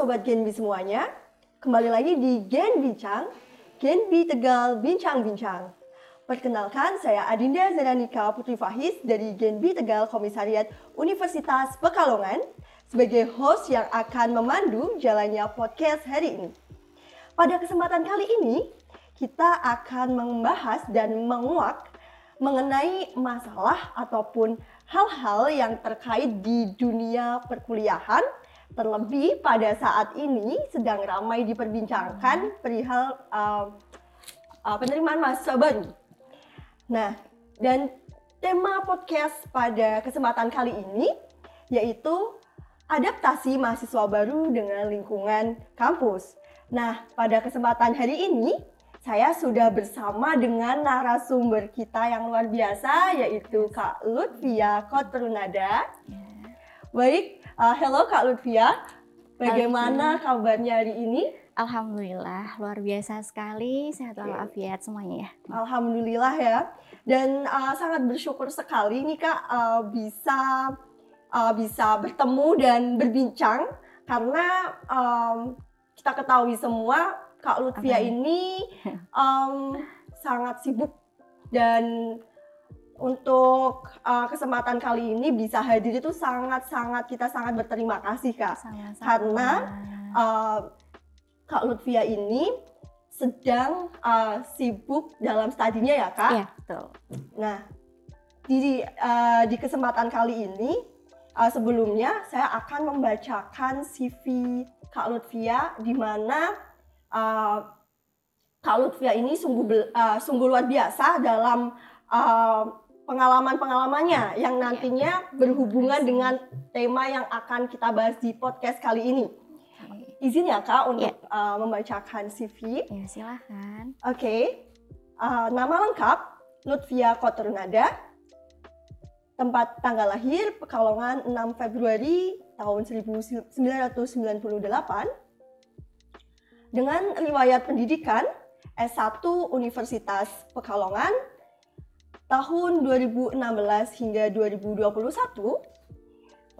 Sobat Genbi semuanya, kembali lagi di Gen Bincang, Genbi Tegal Bincang-Bincang. Perkenalkan, saya Adinda Zeranika Putri Fahis dari Genbi Tegal Komisariat Universitas Pekalongan sebagai host yang akan memandu jalannya podcast hari ini. Pada kesempatan kali ini, kita akan membahas dan menguak mengenai masalah ataupun hal-hal yang terkait di dunia perkuliahan terlebih pada saat ini sedang ramai diperbincangkan perihal uh, uh, penerimaan mahasiswa baru. Nah, dan tema podcast pada kesempatan kali ini yaitu adaptasi mahasiswa baru dengan lingkungan kampus. Nah, pada kesempatan hari ini saya sudah bersama dengan narasumber kita yang luar biasa yaitu Kak Lutfia Kotrunada. Ya. Baik, uh, hello Kak Lutfia. Bagaimana kabarnya hari ini? Alhamdulillah, luar biasa sekali. Sehat walafiat semuanya ya. Alhamdulillah ya. Dan uh, sangat bersyukur sekali nih Kak uh, bisa uh, bisa bertemu dan berbincang karena um, kita ketahui semua Kak Lutfia okay. ini um, sangat sibuk dan untuk uh, kesempatan kali ini bisa hadir itu sangat-sangat kita sangat berterima kasih kak Sama -sama. karena uh, Kak Lutfia ini sedang uh, sibuk dalam studinya ya kak. Iya betul. Nah di uh, di kesempatan kali ini uh, sebelumnya saya akan membacakan CV Kak Lutfia di mana uh, Kak Lutfia ini sungguh uh, sungguh luar biasa dalam uh, pengalaman-pengalamannya yang nantinya berhubungan dengan tema yang akan kita bahas di podcast kali ini. Izin ya Kak untuk yeah. uh, membacakan CV. Ya silahkan. Oke, okay. uh, nama lengkap Lutfia Koternada, tempat tanggal lahir Pekalongan 6 Februari tahun 1998, dengan riwayat pendidikan S1 Universitas Pekalongan tahun 2016 hingga 2021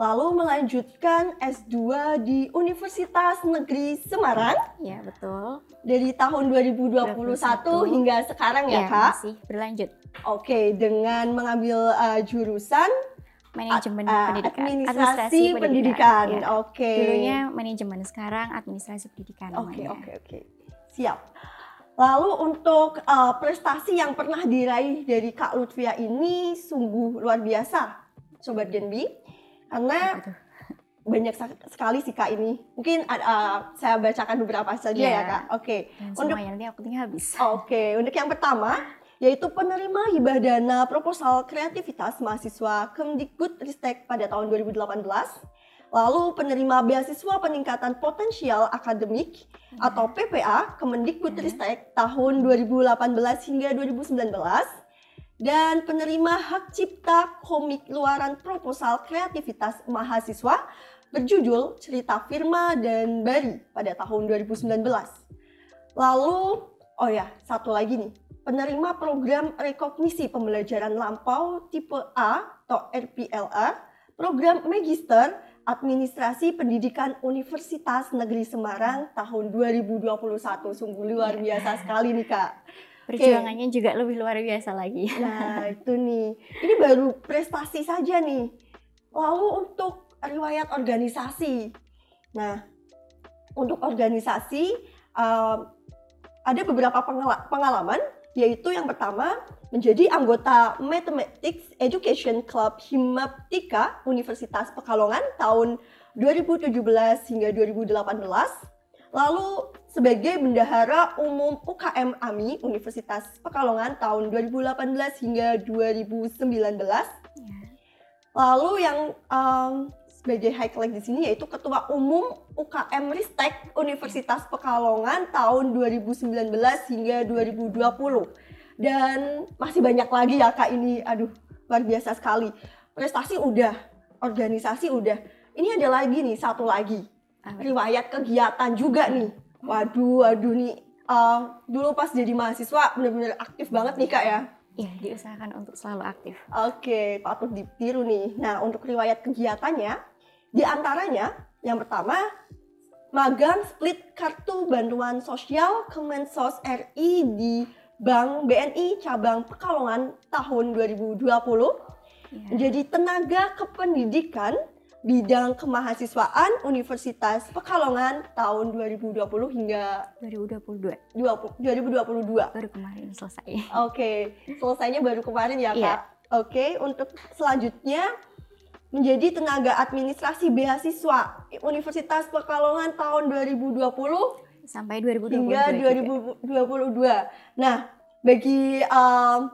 lalu melanjutkan S2 di Universitas Negeri Semarang. Ya, betul. Dari tahun 2021 21. hingga sekarang ya, ya Kak? masih berlanjut. Oke, dengan mengambil uh, jurusan manajemen uh, pendidikan administrasi, administrasi pendidikan, pendidikan. Ya. oke okay. dulunya manajemen sekarang administrasi pendidikan oke oke oke siap lalu untuk uh, prestasi yang pernah diraih dari Kak Lutfia ini sungguh luar biasa sobat Genbi karena banyak sekali sih kak ini. Mungkin uh, saya bacakan beberapa saja yeah. ya kak. Oke. Okay. Untuk nanti aku tinggal habis. Oke. Okay. Untuk yang pertama yaitu penerima hibah dana proposal kreativitas mahasiswa Kemdikbud Ristek pada tahun 2018, lalu penerima beasiswa peningkatan potensial akademik atau PPA Kemendikbud Ristek tahun 2018 hingga 2019, dan penerima hak cipta komik luaran proposal kreativitas mahasiswa berjudul Cerita Firma dan Bari pada tahun 2019. Lalu, oh ya, satu lagi nih, penerima program rekognisi pembelajaran lampau tipe A atau RPLA, program Magister Administrasi Pendidikan Universitas Negeri Semarang tahun 2021. Sungguh luar iya. biasa sekali nih Kak. Perjuangannya okay. juga lebih luar biasa lagi. Nah itu nih, ini baru prestasi saja nih. Lalu untuk riwayat organisasi. Nah, untuk organisasi uh, ada beberapa pengalaman yaitu yang pertama menjadi anggota Mathematics Education Club Himaptika Universitas Pekalongan tahun 2017 hingga 2018. Lalu sebagai bendahara umum UKM AMI Universitas Pekalongan tahun 2018 hingga 2019. Ya. Lalu yang um, sebagai highlight di sini yaitu Ketua Umum UKM Ristek Universitas Pekalongan tahun 2019 hingga 2020. Dan masih banyak lagi ya Kak ini, aduh luar biasa sekali. Prestasi udah, organisasi udah. Ini ada lagi nih, satu lagi. Riwayat kegiatan juga nih. Waduh, waduh nih. Uh, dulu pas jadi mahasiswa bener-bener aktif banget nih Kak ya Iya, diusahakan untuk selalu aktif. Oke, patut ditiru nih. Nah, untuk riwayat kegiatannya, di antaranya yang pertama magang split kartu bantuan sosial Kemensos RI di Bank BNI cabang Pekalongan tahun 2020 Iya. menjadi tenaga kependidikan bidang kemahasiswaan Universitas Pekalongan tahun 2020 hingga 2022 20 2022. baru kemarin selesai. Oke, selesainya baru kemarin ya. Kak. Oke, untuk selanjutnya menjadi tenaga administrasi beasiswa Universitas Pekalongan tahun 2020 Sampai 2022 hingga juga. 2022. Nah, bagi um,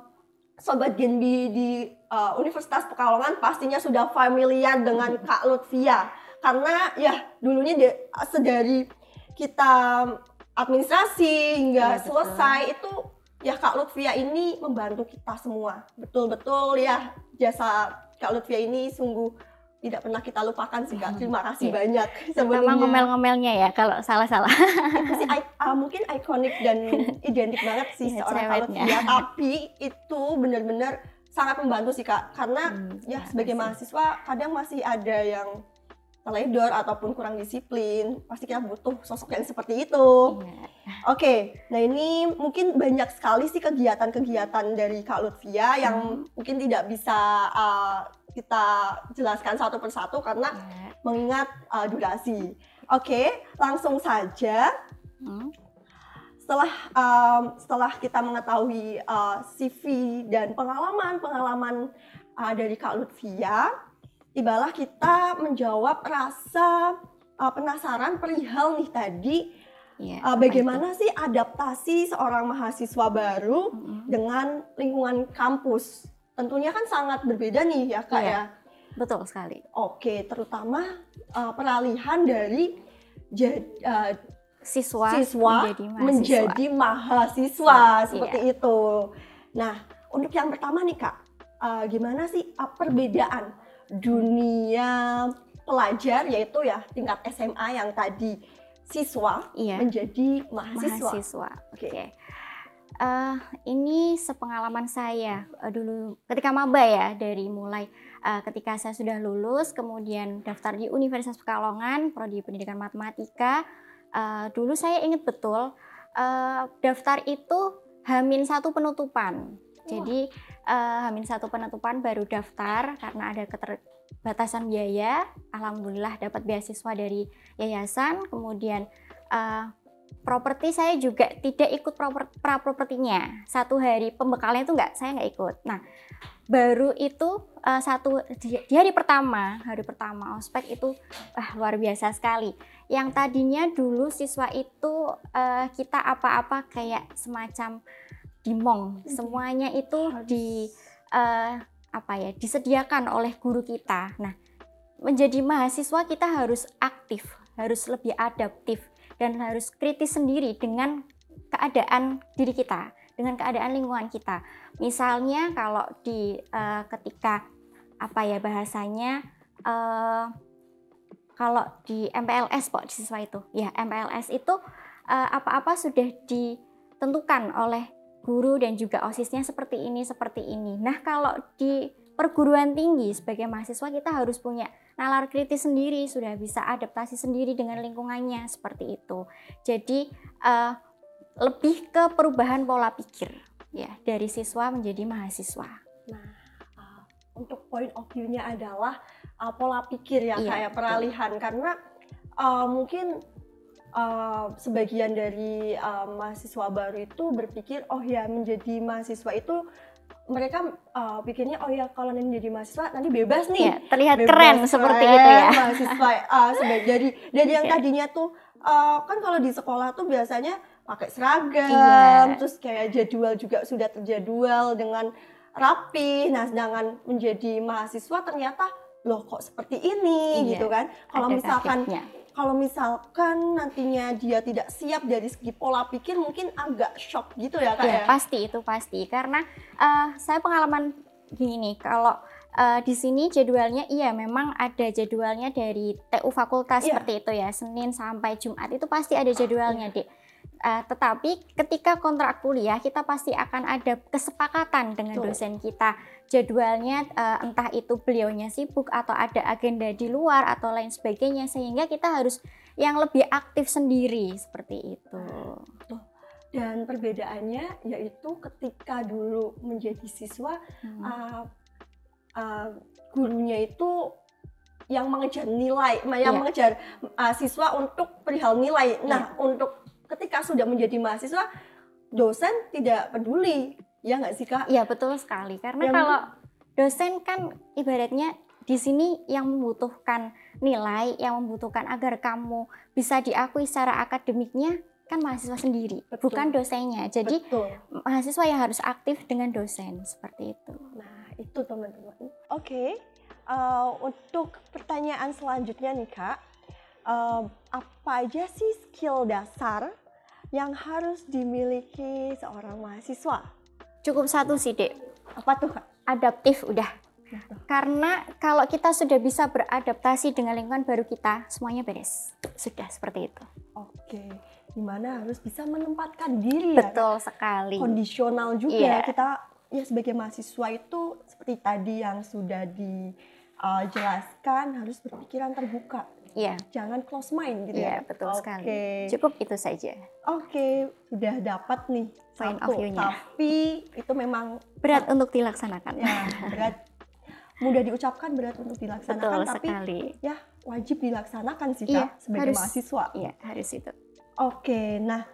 sobat Genbi di uh, Universitas Pekalongan pastinya sudah familiar dengan Kak Lutfia karena ya dulunya dia, sedari kita administrasi hingga betul. selesai itu ya Kak Lutfia ini membantu kita semua. Betul-betul ya jasa Kak Lutfia ini sungguh tidak pernah kita lupakan sih Kak. Terima kasih Iya. banyak sebelumnya ngomel-ngomelnya ya kalau salah-salah. itu sih i- uh, mungkin ikonik dan identik banget sih Iya, seorang cerewetnya. Kalvia tapi itu benar-benar sangat membantu sih kak karena Hmm, ya sebagai mahasiswa kadang masih ada yang teledor ataupun kurang disiplin pasti kita butuh sosok yang seperti itu Iya. oke nah ini mungkin banyak sekali sih kegiatan-kegiatan dari kak Lutfia yang Hmm. mungkin tidak bisa uh, kita jelaskan satu persatu karena Iya. mengingat uh, durasi oke langsung saja Hmm. setelah um, setelah kita mengetahui uh, CV dan pengalaman-pengalaman uh, dari Kak Lutfia, tibalah kita menjawab rasa uh, penasaran perihal nih tadi Iya, uh, bagaimana sih adaptasi seorang mahasiswa baru itu? Mm-mm. dengan lingkungan kampus. Tentunya kan sangat berbeda nih ya Kak Iya. ya. Betul sekali. Oke, terutama uh, peralihan dari uh, Siswa, siswa menjadi mahasiswa. menjadi mahasiswa Iya. seperti itu. Nah, untuk yang pertama nih kak, uh, gimana sih uh, perbedaan dunia pelajar yaitu ya tingkat SMA yang tadi siswa Iya. menjadi mahasiswa. mahasiswa. Oke. Oke. Eh, ini sepengalaman saya eh, dulu ketika maba ya dari mulai eh, ketika saya sudah lulus kemudian daftar di Universitas Pekalongan prodi Pendidikan Matematika eh, dulu saya ingat betul eh, daftar itu Hamin satu penutupan jadi eh, Hamin satu penutupan baru daftar karena ada keterbatasan biaya. Alhamdulillah dapat beasiswa dari yayasan. Kemudian eh, properti saya juga tidak ikut proper, pra propertinya satu hari pembekalnya itu nggak saya nggak ikut. Nah baru itu eh, satu di, hari pertama hari pertama ospek itu ah, luar biasa sekali. Yang tadinya dulu siswa itu eh, kita apa-apa kayak semacam dimong semuanya itu di eh, apa ya disediakan oleh guru kita. Nah menjadi mahasiswa kita harus aktif harus lebih adaptif dan harus kritis sendiri dengan keadaan diri kita, dengan keadaan lingkungan kita. Misalnya kalau di eh, ketika apa ya bahasanya eh, kalau di MPLS kok siswa itu, ya MPLS itu apa-apa sudah ditentukan oleh guru dan juga osisnya seperti ini seperti ini. Nah kalau di perguruan tinggi sebagai mahasiswa kita harus punya nalar kritis sendiri, sudah bisa adaptasi sendiri dengan lingkungannya seperti itu. Jadi eh, lebih ke perubahan pola pikir ya dari siswa menjadi mahasiswa. Nah, uh, untuk point of view-nya adalah uh, pola pikir ya Iya, kayak betul. peralihan karena uh, mungkin uh, sebagian dari uh, mahasiswa baru itu berpikir oh ya menjadi mahasiswa itu mereka uh, pikirnya oh ya kalau nanti jadi mahasiswa nanti bebas nih Ya, terlihat Bebas keren seperti keren, itu ya. mahasiswa uh, sebagai dari dari yang Iya. tadinya tuh uh, kan kalau di sekolah tuh biasanya pakai seragam Iya. terus kayak jadwal juga sudah terjadwal dengan rapi nah sedangkan menjadi mahasiswa ternyata loh kok seperti ini Iya, gitu kan kalau misalkan. Kalau misalkan nantinya dia tidak siap dari segi pola pikir mungkin agak shock gitu ya kak ya, Ya, pasti itu pasti karena eh, saya pengalaman gini kalau eh, di sini jadwalnya iya memang ada jadwalnya dari TU fakultas Iya. seperti itu ya Senin sampai Jumat itu pasti ada jadwalnya dek Eh, tetapi ketika kontrak kuliah kita pasti akan ada kesepakatan dengan Betul. dosen kita jadwalnya eh, entah itu beliaunya sibuk atau ada agenda di luar atau lain sebagainya sehingga kita harus yang lebih aktif sendiri seperti itu. Dan perbedaannya yaitu ketika dulu menjadi siswa Hmm. uh, uh, gurunya itu yang mengejar nilai, yang Iya. mengejar uh, siswa untuk perihal nilai. Nah, untuk ketika sudah menjadi mahasiswa, dosen tidak peduli, ya nggak sih kak? Iya betul sekali karena Yang- kalau dosen kan ibaratnya di sini yang membutuhkan nilai, yang membutuhkan agar kamu bisa diakui secara akademiknya kan mahasiswa sendiri, Betul. bukan dosennya. Jadi Betul. mahasiswa yang harus aktif dengan dosen seperti itu. Nah, itu teman-teman. Oke, uh, untuk pertanyaan selanjutnya nih kak, uh, apa aja sih skill dasar yang harus dimiliki seorang mahasiswa? Cukup satu sih, Dek. Apa tuh? Adaptif udah. Karena kalau kita sudah bisa beradaptasi dengan lingkungan baru kita, semuanya beres. Sudah seperti itu. Oke, di mana harus bisa menempatkan diri ya. Betul sekali. Kondisional juga Iya. kita ya sebagai mahasiswa itu seperti tadi yang sudah dijelaskan harus berpikiran terbuka, Iya, jangan close mind gitu iya ya. betul Oke. sekali. Cukup itu saja. Oke, sudah dapat nih Point satu, of view-nya. tapi itu memang Berat untuk dilaksanakan. ya berat mudah diucapkan berat untuk dilaksanakan Betul tapi sekali. ya wajib dilaksanakan sih Iya, kak sebagai harus. mahasiswa. Iya, harus itu. Oke, nah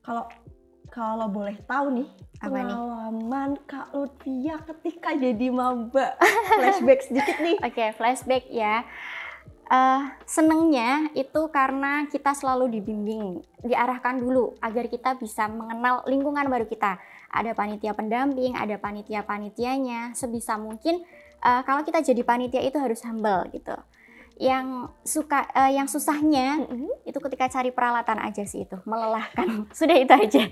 kalau kalau boleh tahu nih Apa nih? pengalaman Kak Lutfia ketika jadi maba flashback sedikit nih. Oke, flashback ya. Eh, senengnya itu karena kita selalu dibimbing, diarahkan dulu agar kita bisa mengenal lingkungan baru kita. Ada panitia pendamping, ada panitia-panitianya. Sebisa mungkin eh, kalau kita jadi panitia itu harus humble gitu. Yang suka, eh, yang susahnya itu ketika cari peralatan aja sih itu, melelahkan. Sudah itu aja.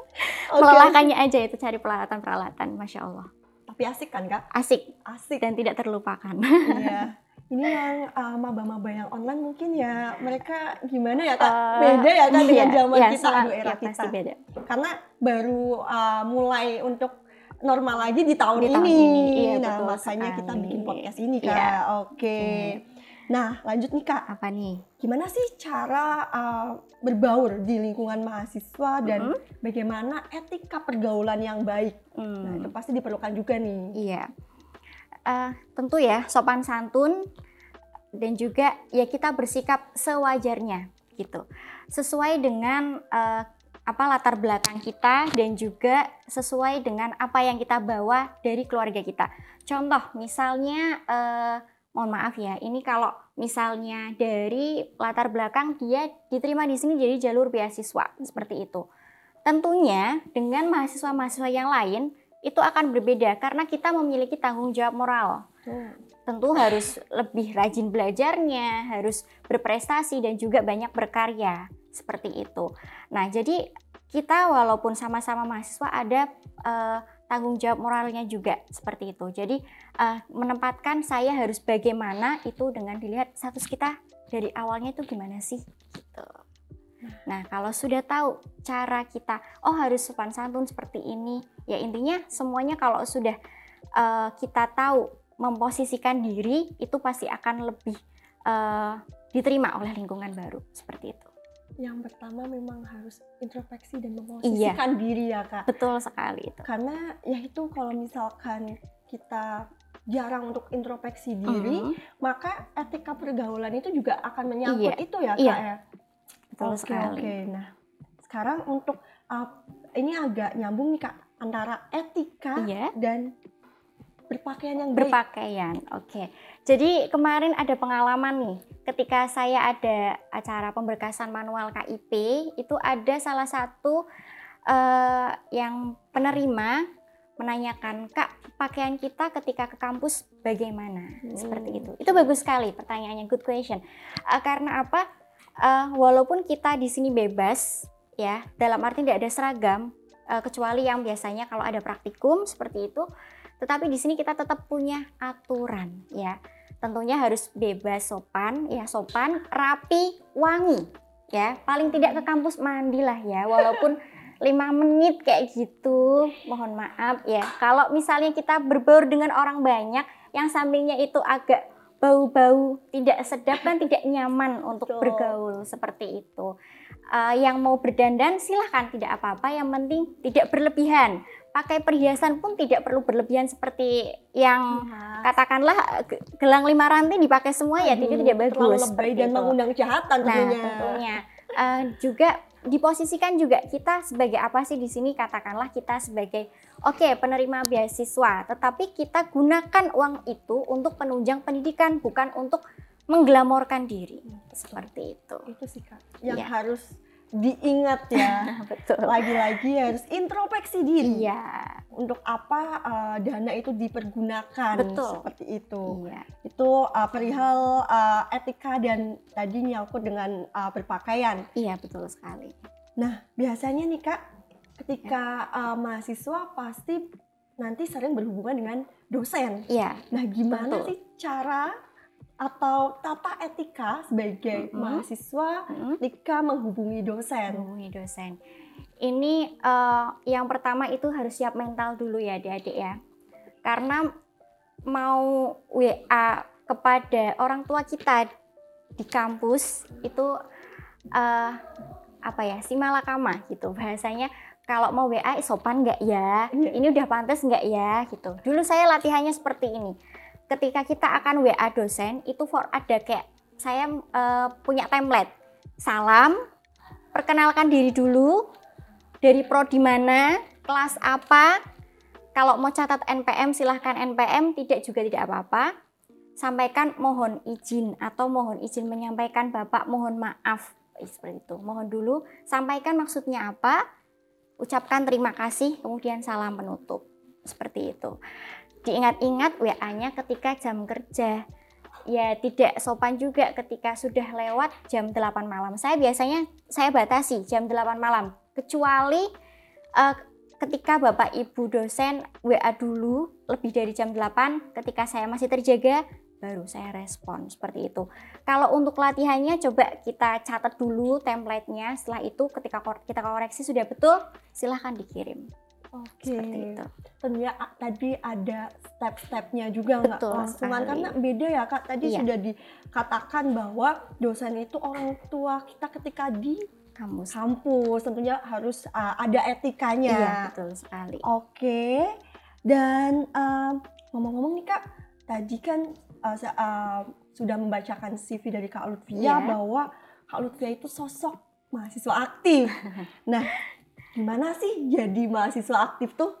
Melelahkannya aja itu cari peralatan-peralatan, masya Allah. Tapi asik kan Kak? Asik Asik. dan tidak terlupakan. Iya. Ini yang uh, maba-maba yang online mungkin ya mereka gimana ya Kak? Eh, beda ya dengan iya, zaman iya, kita, aduh, era iya, kita. pasti beda. Karena baru uh, mulai untuk normal lagi di tahun Di ini. tahun ini, iya, nah, betul makanya kita bikin podcast ini Kak. Iya. Oke. Nah, lanjut nih Kak. Apa nih? gimana sih cara uh, berbaur di lingkungan mahasiswa dan Mhm. bagaimana etika pergaulan yang baik. Hmm, Nah, itu pasti diperlukan juga nih. Iya. Eh, tentu ya sopan santun dan juga ya kita bersikap sewajarnya gitu. Sesuai dengan eh, apa latar belakang kita dan juga sesuai dengan apa yang kita bawa dari keluarga kita. Contoh misalnya eh, mohon maaf ya, ini kalau misalnya dari latar belakang dia diterima di sini jadi jalur beasiswa seperti itu. Tentunya dengan mahasiswa-mahasiswa yang lain itu akan berbeda karena kita memiliki tanggung jawab moral. Tentu harus lebih rajin belajarnya, harus berprestasi dan juga banyak berkarya seperti itu. Nah, jadi kita walaupun sama-sama mahasiswa ada eh, tanggung jawab moralnya juga seperti itu. Jadi eh, menempatkan saya harus bagaimana itu dengan dilihat status kita dari awalnya itu gimana sih gitu. Nah, kalau sudah tahu cara kita, oh harus sopan santun seperti ini, ya intinya semuanya kalau sudah eh, kita tahu memposisikan diri, itu pasti akan lebih eh, diterima oleh lingkungan baru seperti itu. Yang pertama memang harus introspeksi dan Iya. memposisikan diri ya kak. Betul sekali itu. Karena ya itu kalau misalkan kita jarang untuk introspeksi diri, Mhm, maka etika pergaulan itu juga akan menyangkut Iya. itu ya kak Iya. ya. Betul Oke sekali. oke. Nah sekarang untuk uh, ini agak nyambung nih kak antara etika Iya. dan berpakaian yang baik. Berpakaian, oke. Jadi kemarin ada pengalaman nih, ketika saya ada acara pemberkasan manual KIP, itu ada salah satu eh, yang penerima menanyakan, Kak, pakaian kita ketika ke kampus bagaimana? Seperti itu. Itu bagus sekali pertanyaannya, good question. Eh, karena apa? Eh, walaupun kita di sini bebas, ya, dalam arti tidak ada seragam, eh, kecuali yang biasanya kalau ada praktikum seperti itu, tetapi di sini kita tetap punya aturan ya. Tentunya harus bebas sopan, ya sopan, rapi, wangi. Ya, paling tidak ke kampus mandilah ya, walaupun lima menit kayak gitu. Mohon maaf ya. Kalau misalnya kita berbaur dengan orang banyak yang sampingnya itu agak bau-bau tidak sedap kan tidak nyaman untuk Betul. bergaul seperti itu. Uh, yang mau berdandan silahkan tidak apa-apa, yang penting tidak berlebihan. Pakai perhiasan pun tidak perlu berlebihan seperti yang Iya. katakanlah ge- gelang lima rantai dipakai semua ya, Aduh, itu tidak bagus. terlalu lebay dan itu. mengundang kejahatan Nah, tentunya. tentunya Eh, juga diposisikan juga kita sebagai apa sih di sini katakanlah kita sebagai oke penerima beasiswa, tetapi kita gunakan uang itu untuk penunjang pendidikan bukan untuk mengglamorkan diri seperti itu. Itu sih kak, yang Iya. harus diingat ya. Betul. Lagi-lagi harus introspeksi diri. Iya, Untuk apa uh, dana itu dipergunakan Betul. seperti itu. iya, Itu uh, perihal uh, etika dan tadi nyangkut dengan uh, berpakaian. iya betul sekali. Nah, biasanya nih Kak, ketika uh, mahasiswa pasti nanti sering berhubungan dengan dosen. Iya, Nah, gimana Betul. sih cara atau tata etika sebagai Mm-mm. mahasiswa mm, ketika menghubungi dosen? hubungi dosen. Ini eh, yang pertama itu harus siap mental dulu ya adik-adik ya. Karena mau WA kepada orang tua kita di kampus itu eh, apa ya si malakama gitu. Bahasanya kalau mau WA sopan nggak ya? Iya. ini udah pantas nggak ya? Gitu. Dulu saya latihannya seperti ini. Ketika kita akan WA dosen itu for ada kayak saya eh, punya template. Salam perkenalkan diri dulu dari prodi mana kelas apa kalau mau catat NPM silahkan NPM tidak juga tidak apa-apa sampaikan mohon izin atau mohon izin menyampaikan Bapak mohon maaf seperti itu. Mohon dulu sampaikan maksudnya apa, ucapkan terima kasih, kemudian salam penutup. Seperti itu. Diingat-ingat WA-nya ketika jam kerja. Ya tidak sopan juga ketika sudah lewat jam 8 malam. Saya biasanya saya batasi jam 8 malam. Kecuali eh, ketika Bapak Ibu dosen WA dulu lebih dari jam 8 ketika saya masih terjaga baru saya respon seperti itu. Kalau untuk latihannya coba kita catat dulu template-nya. Setelah itu ketika kita koreksi sudah betul, silahkan dikirim. Oke. Seperti itu. Tentunya tadi ada step-stepnya juga nggak langsungan karena beda ya kak. Tadi Iya. sudah dikatakan bahwa dosen itu orang tua kita ketika di Kamus. kampus tentunya harus uh, ada etikanya. Iya, betul sekali. Oke, dan um, ngomong-ngomong nih kak, tadi kan uh, uh, sudah membacakan CV dari Kak Lutfia Iya. bahwa Kak Lutfia itu sosok mahasiswa aktif. nah, gimana sih jadi mahasiswa aktif tuh?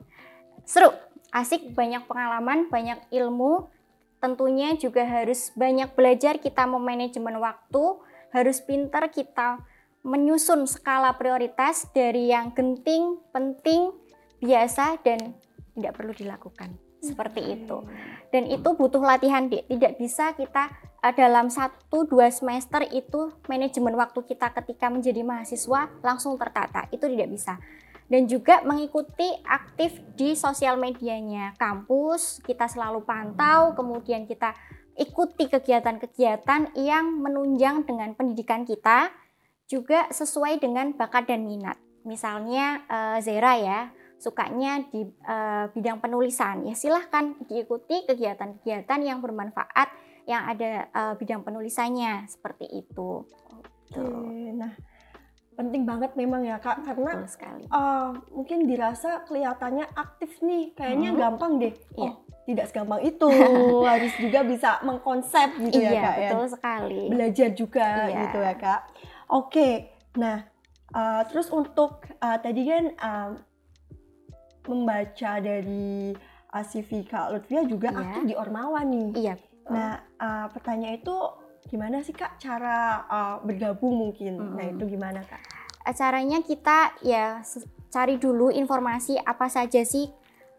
Seru, asik, banyak pengalaman, banyak ilmu. Tentunya juga harus banyak belajar kita memanajemen waktu, harus pintar kita menyusun skala prioritas dari yang genting, penting, biasa, dan tidak perlu dilakukan. Seperti itu. Dan itu butuh latihan, Dik. Tidak bisa kita eh, dalam satu dua semester itu manajemen waktu kita ketika menjadi mahasiswa langsung tertata. Itu tidak bisa. Dan juga mengikuti aktif di sosial medianya kampus, kita selalu pantau, kemudian kita ikuti kegiatan-kegiatan yang menunjang dengan pendidikan kita, juga sesuai dengan bakat dan minat. Misalnya eh, Zera ya, sukanya di eh, bidang penulisan, ya silahkan diikuti kegiatan-kegiatan yang bermanfaat yang ada eh, bidang penulisannya seperti itu. Oke, nah penting banget memang ya kak karena Betul sekali. uh, mungkin dirasa kelihatannya aktif nih, kayaknya Hmm. gampang deh. Iya. Oh, tidak segampang itu, harus juga bisa mengkonsep gitu ya iya, kak ya. betul sekali. belajar juga Iya. gitu ya kak. Oke, nah uh, terus untuk uh, tadi kan um, membaca dari uh, CV kak Lutfia juga Iya. aktif di Ormawa nih. Iya. betul. Nah uh, pertanyaan itu gimana sih kak cara uh, bergabung mungkin? Nah Mm-mm. itu gimana kak? Caranya kita ya cari dulu informasi apa saja sih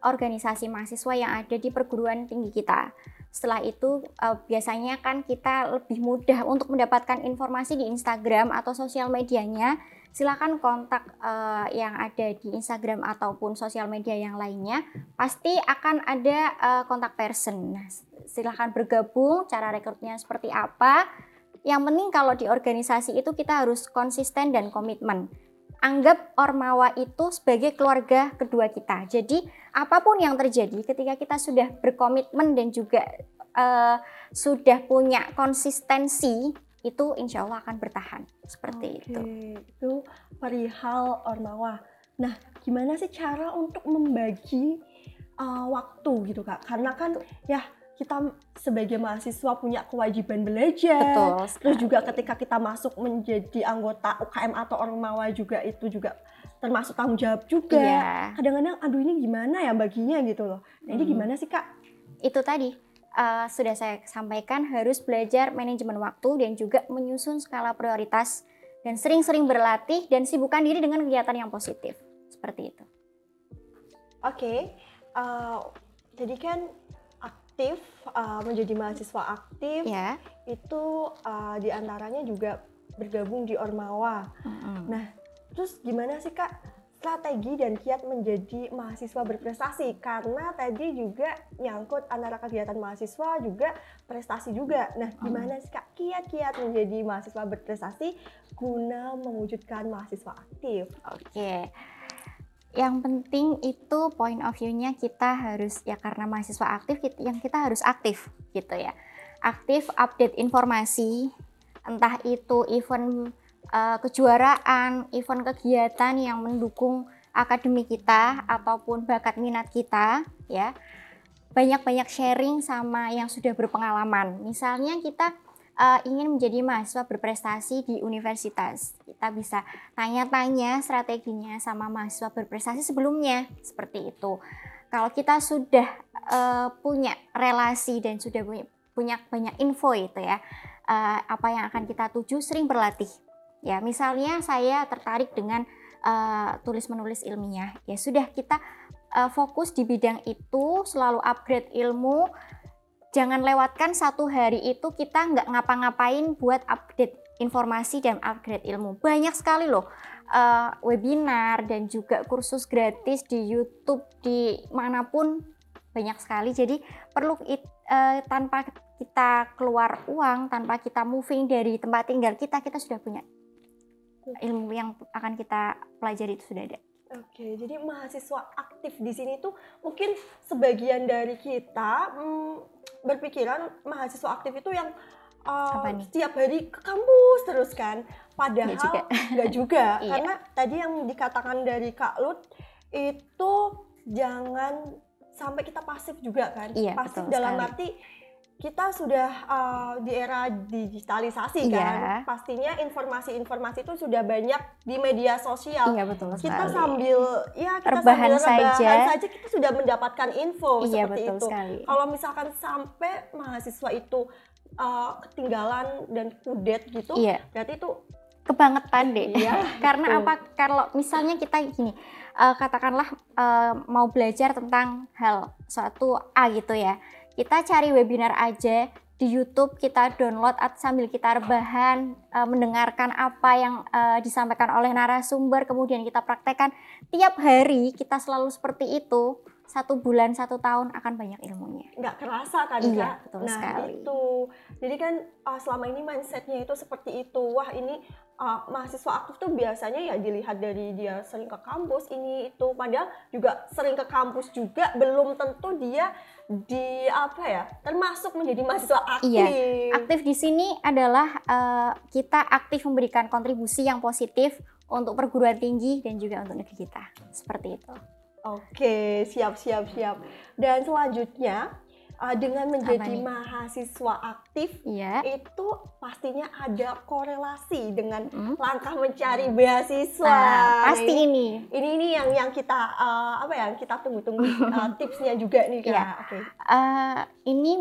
organisasi mahasiswa yang ada di perguruan tinggi kita. Setelah itu eh, biasanya kan kita lebih mudah untuk mendapatkan informasi di Instagram atau sosial medianya. Silakan kontak eh, yang ada di Instagram ataupun sosial media yang lainnya. Pasti akan ada eh, kontak person. Nah, silakan bergabung. Cara rekrutnya seperti apa? Yang penting kalau di organisasi itu kita harus konsisten dan komitmen. Anggap Ormawa itu sebagai keluarga kedua kita. Jadi apa pun yang terjadi ketika kita sudah berkomitmen dan juga uh, sudah punya konsistensi itu insya Allah akan bertahan seperti Oke, itu. Itu perihal ormawa. Nah, gimana sih cara untuk membagi uh, waktu gitu kak? Karena kan ya kita sebagai mahasiswa punya kewajiban belajar. Betul. Terus juga ketika kita masuk menjadi anggota UKM atau ormawa juga itu juga termasuk tanggung jawab juga. Iya. Kadang-kadang aduh ini gimana ya baginya gitu loh. Nah, ini Hmm. gimana sih kak? itu tadi uh, sudah saya sampaikan harus belajar manajemen waktu dan juga menyusun skala prioritas dan sering-sering berlatih dan sibukkan diri dengan kegiatan yang positif seperti itu. Oke, uh, jadi kan aktif uh, menjadi mahasiswa aktif Ya. itu uh, di antaranya juga bergabung di Ormawa. Nah, terus gimana sih kak strategi dan kiat menjadi mahasiswa berprestasi? Karena tadi juga nyangkut antara kegiatan mahasiswa juga prestasi juga. Nah, gimana sih kak kiat-kiat menjadi mahasiswa berprestasi guna mewujudkan mahasiswa aktif? Oke. Yang penting itu point of view-nya kita harus ya karena mahasiswa aktif yang kita harus aktif gitu ya. Aktif update informasi entah itu event uh, kejuaraan, event kegiatan yang mendukung akademik kita ataupun bakat minat kita ya. Banyak-banyak sharing sama yang sudah berpengalaman. Misalnya kita uh, ingin menjadi mahasiswa berprestasi di universitas. Kita bisa tanya-tanya strateginya sama mahasiswa berprestasi sebelumnya seperti itu. Kalau kita sudah uh, punya relasi dan sudah punya, punya banyak info itu ya, uh, apa yang akan kita tuju sering berlatih. Ya, misalnya saya tertarik dengan uh, tulis menulis ilmiah, ya sudah kita fokus di bidang itu, selalu upgrade ilmu, jangan lewatkan satu hari itu kita nggak ngapa-ngapain buat update informasi dan upgrade ilmu. Banyak sekali loh uh, webinar dan juga kursus gratis di YouTube di mana pun banyak sekali. Jadi perlu it, uh, tanpa kita keluar uang, tanpa kita moving dari tempat tinggal kita, kita sudah punya ilmu yang akan kita pelajari itu sudah ada. Oke, jadi mahasiswa aktif di sini tuh mungkin sebagian dari kita hmm, berpikiran mahasiswa aktif itu yang uh, setiap hari ke kampus terus kan. Padahal Nggak juga. nggak juga, Iya. karena tadi yang dikatakan dari Kak Lut itu jangan sampai kita pasif juga kan. Iya, pasif dalam sekali. arti kita sudah uh, di era digitalisasi Iya. kan. Pastinya informasi-informasi itu sudah banyak di media sosial Iya betul kita sekali. sambil ya kita Rebahan sambil rebahan saja. saja kita sudah mendapatkan info iya seperti betul itu. sekali. Kalau misalkan sampai mahasiswa itu uh, ketinggalan dan kudet gitu, Iya. berarti itu kebangetan deh. Iya, Karena betul. apa? Kalau misalnya kita gini, eh, katakanlah eh, mau belajar tentang hal suatu A gitu ya, kita cari webinar aja di YouTube, kita download sambil kita rebahan, eh, mendengarkan apa yang eh, disampaikan oleh narasumber, kemudian kita praktekkan tiap hari kita selalu seperti itu. Satu bulan, satu tahun akan banyak ilmunya. nggak kerasa kan Iya, Kak? betul nah sekali. itu jadi kan uh, selama ini mindsetnya itu seperti itu wah ini uh, mahasiswa aktif tuh biasanya ya dilihat dari dia sering ke kampus ini itu padahal juga sering ke kampus juga belum tentu dia di apa ya termasuk menjadi mahasiswa aktif Iya, Aktif di sini adalah eh, kita aktif memberikan kontribusi yang positif untuk perguruan tinggi dan juga untuk negeri kita. Seperti itu. Oke, siap siap siap. Dan selanjutnya uh, dengan menjadi mahasiswa aktif Iya. itu pastinya ada korelasi dengan Mm. langkah mencari beasiswa. Nah, pasti ini. Ini ini yang yang kita uh, apa ya? Kita tunggu-tunggu uh, tipsnya juga nih kak. Iya. Oke. Eh, ini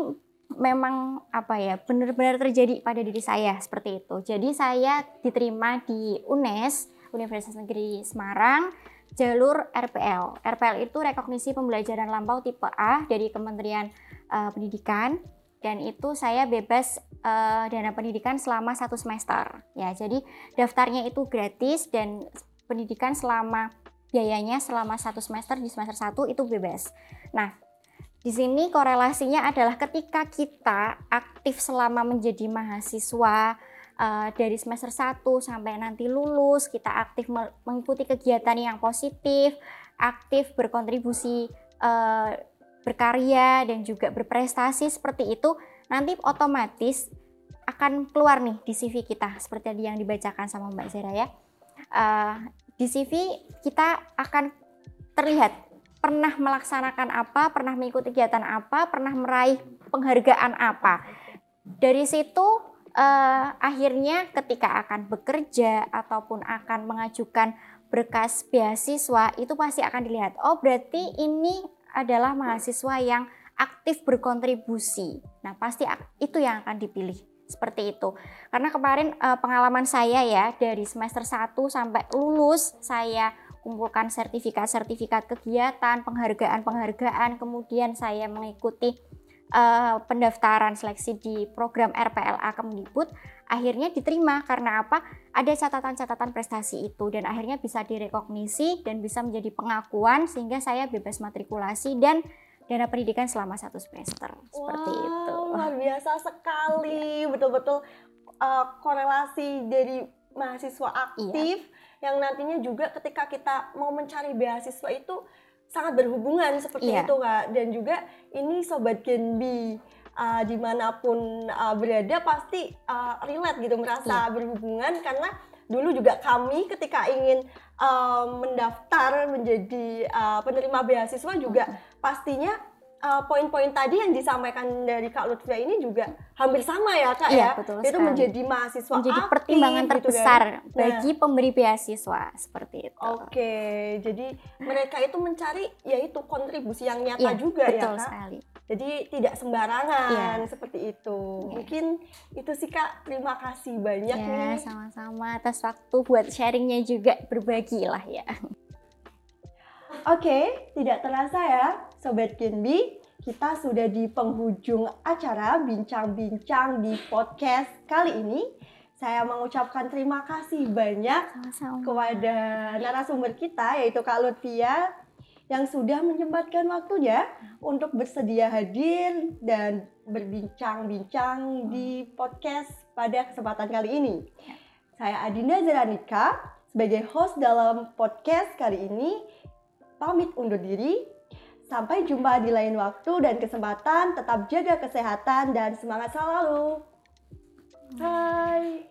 memang apa ya benar-benar terjadi pada diri saya seperti itu. Jadi saya diterima di UNES Universitas Negeri Semarang jalur RPL. RPL itu rekognisi pembelajaran lampau tipe A dari Kementerian eh, Pendidikan dan itu saya bebas eh, dana pendidikan selama satu semester. Ya, jadi daftarnya itu gratis dan pendidikan selama biayanya selama satu semester di semester satu itu bebas. Nah, di sini korelasinya adalah ketika kita aktif selama menjadi mahasiswa eh, dari semester 1 sampai nanti lulus, kita aktif me- mengikuti kegiatan yang positif, aktif berkontribusi eh, berkarya dan juga berprestasi seperti itu, nanti otomatis akan keluar nih di CV kita seperti tadi yang dibacakan sama Mbak Zera ya. Uh, di CV kita akan terlihat pernah melaksanakan apa, pernah mengikuti kegiatan apa, pernah meraih penghargaan apa. Dari situ uh, akhirnya ketika akan bekerja ataupun akan mengajukan berkas beasiswa itu pasti akan dilihat. Oh berarti ini adalah mahasiswa yang aktif berkontribusi. Nah pasti itu yang akan dipilih seperti itu. Karena kemarin uh, pengalaman saya ya dari semester 1 sampai lulus saya kumpulkan sertifikat-sertifikat kegiatan, penghargaan-penghargaan, kemudian saya mengikuti uh, pendaftaran seleksi di program RPLA Kemdikbud, akhirnya diterima karena apa? Ada catatan-catatan prestasi itu dan akhirnya bisa direkognisi dan bisa menjadi pengakuan sehingga saya bebas matrikulasi dan dana pendidikan selama satu semester seperti wow, itu. Luar biasa sekali, betul-betul uh, korelasi dari mahasiswa aktif iya. yang nantinya juga ketika kita mau mencari beasiswa itu sangat berhubungan seperti iya. itu kak dan juga ini sobat Genbi uh, di mana pun uh, berada pasti uh, relate gitu merasa iya. berhubungan karena dulu juga kami ketika ingin uh, mendaftar menjadi uh, penerima beasiswa juga pastinya uh, poin-poin tadi yang disampaikan dari Kak Lutfia ini juga hampir sama ya Kak iya, ya. Betul itu sekali. menjadi mahasiswa menjadi aktif, pertimbangan gitu terbesar kan. bagi pemberi beasiswa seperti itu. Oke, jadi mereka itu mencari yaitu kontribusi yang nyata iya, juga betul ya Kak. sekali. Jadi tidak sembarangan Iya. seperti itu. Iya. Mungkin itu sih Kak. Terima kasih banyak Ya, nih. sama-sama atas waktu buat sharingnya juga berbagi lah ya. Oke, tidak terasa ya Sobat Genbi, kita sudah di penghujung acara bincang-bincang di podcast kali ini. Saya mengucapkan terima kasih banyak Sama-sama. kepada narasumber kita yaitu Kak Lutfia yang sudah menyempatkan waktunya untuk bersedia hadir dan berbincang-bincang di podcast pada kesempatan kali ini. Saya Adinda Zeranika sebagai host dalam podcast kali ini pamit undur diri. Sampai jumpa di lain waktu dan kesempatan. Tetap jaga kesehatan dan semangat selalu. Bye.